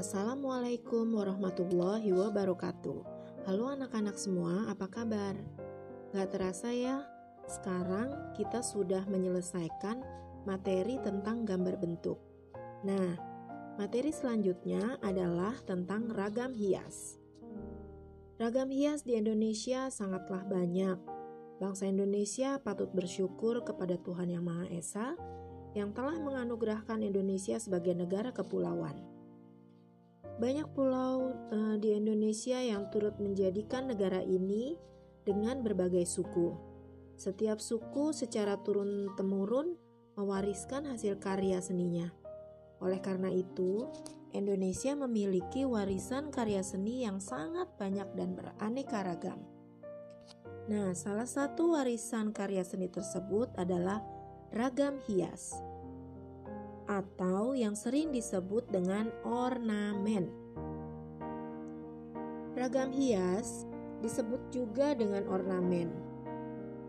Assalamualaikum warahmatullahi wabarakatuh. Halo anak-anak semua, apa kabar? Gak terasa ya, sekarang kita sudah menyelesaikan materi tentang gambar bentuk. Nah, materi selanjutnya adalah tentang ragam hias. Ragam hias di Indonesia sangatlah banyak. Bangsa Indonesia patut bersyukur kepada Tuhan Yang Maha Esa yang telah menganugerahkan Indonesia sebagai negara kepulauan. Banyak pulau uh, di Indonesia yang turut menjadikan negara ini dengan berbagai suku. Setiap suku secara turun-temurun mewariskan hasil karya seninya. Oleh karena itu, Indonesia memiliki warisan karya seni yang sangat banyak dan beraneka ragam. Nah, salah satu warisan karya seni tersebut adalah ragam hias atau yang sering disebut dengan ornamen. Ragam hias disebut juga dengan ornamen.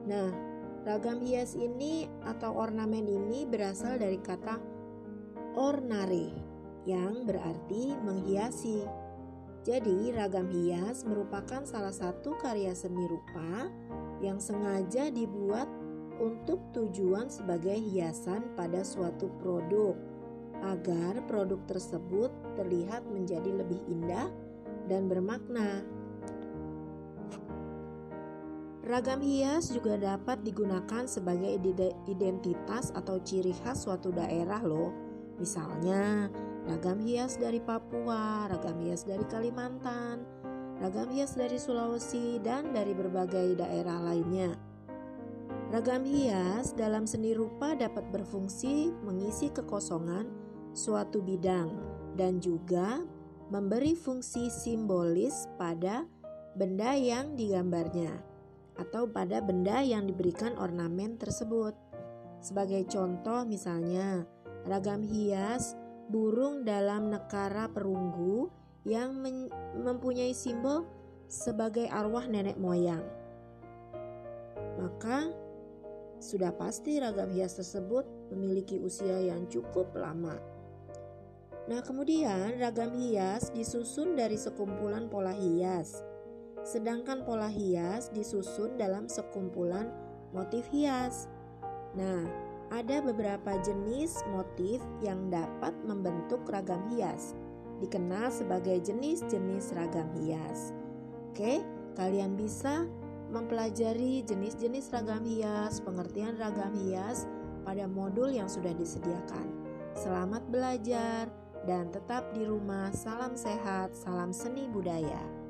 Nah, ragam hias ini atau ornamen ini berasal dari kata ornare yang berarti menghiasi. Jadi, ragam hias merupakan salah satu karya seni rupa yang sengaja dibuat untuk tujuan sebagai hiasan pada suatu produk, agar produk tersebut terlihat menjadi lebih indah dan bermakna. Ragam hias juga dapat digunakan sebagai identitas atau ciri khas suatu daerah loh. Misalnya, ragam hias dari Papua, ragam hias dari Kalimantan, ragam hias dari Sulawesi, dan dari berbagai daerah lainnya. Ragam hias dalam seni rupa dapat berfungsi mengisi kekosongan suatu bidang dan juga memberi fungsi simbolis pada benda yang digambarnya atau pada benda yang diberikan ornamen tersebut. Sebagai contoh misalnya, ragam hias burung dalam nekara perunggu yang mempunyai simbol sebagai arwah nenek moyang. Maka sudah pasti ragam hias tersebut memiliki usia yang cukup lama. Nah, kemudian ragam hias disusun dari sekumpulan pola hias, sedangkan pola hias disusun dalam sekumpulan motif hias. Nah, ada beberapa jenis motif yang dapat membentuk ragam hias, dikenal sebagai jenis-jenis ragam hias. Oke, kalian bisa mempelajari jenis-jenis ragam hias, pengertian ragam hias pada modul yang sudah disediakan. Selamat belajar dan tetap di rumah. Salam sehat, salam seni budaya.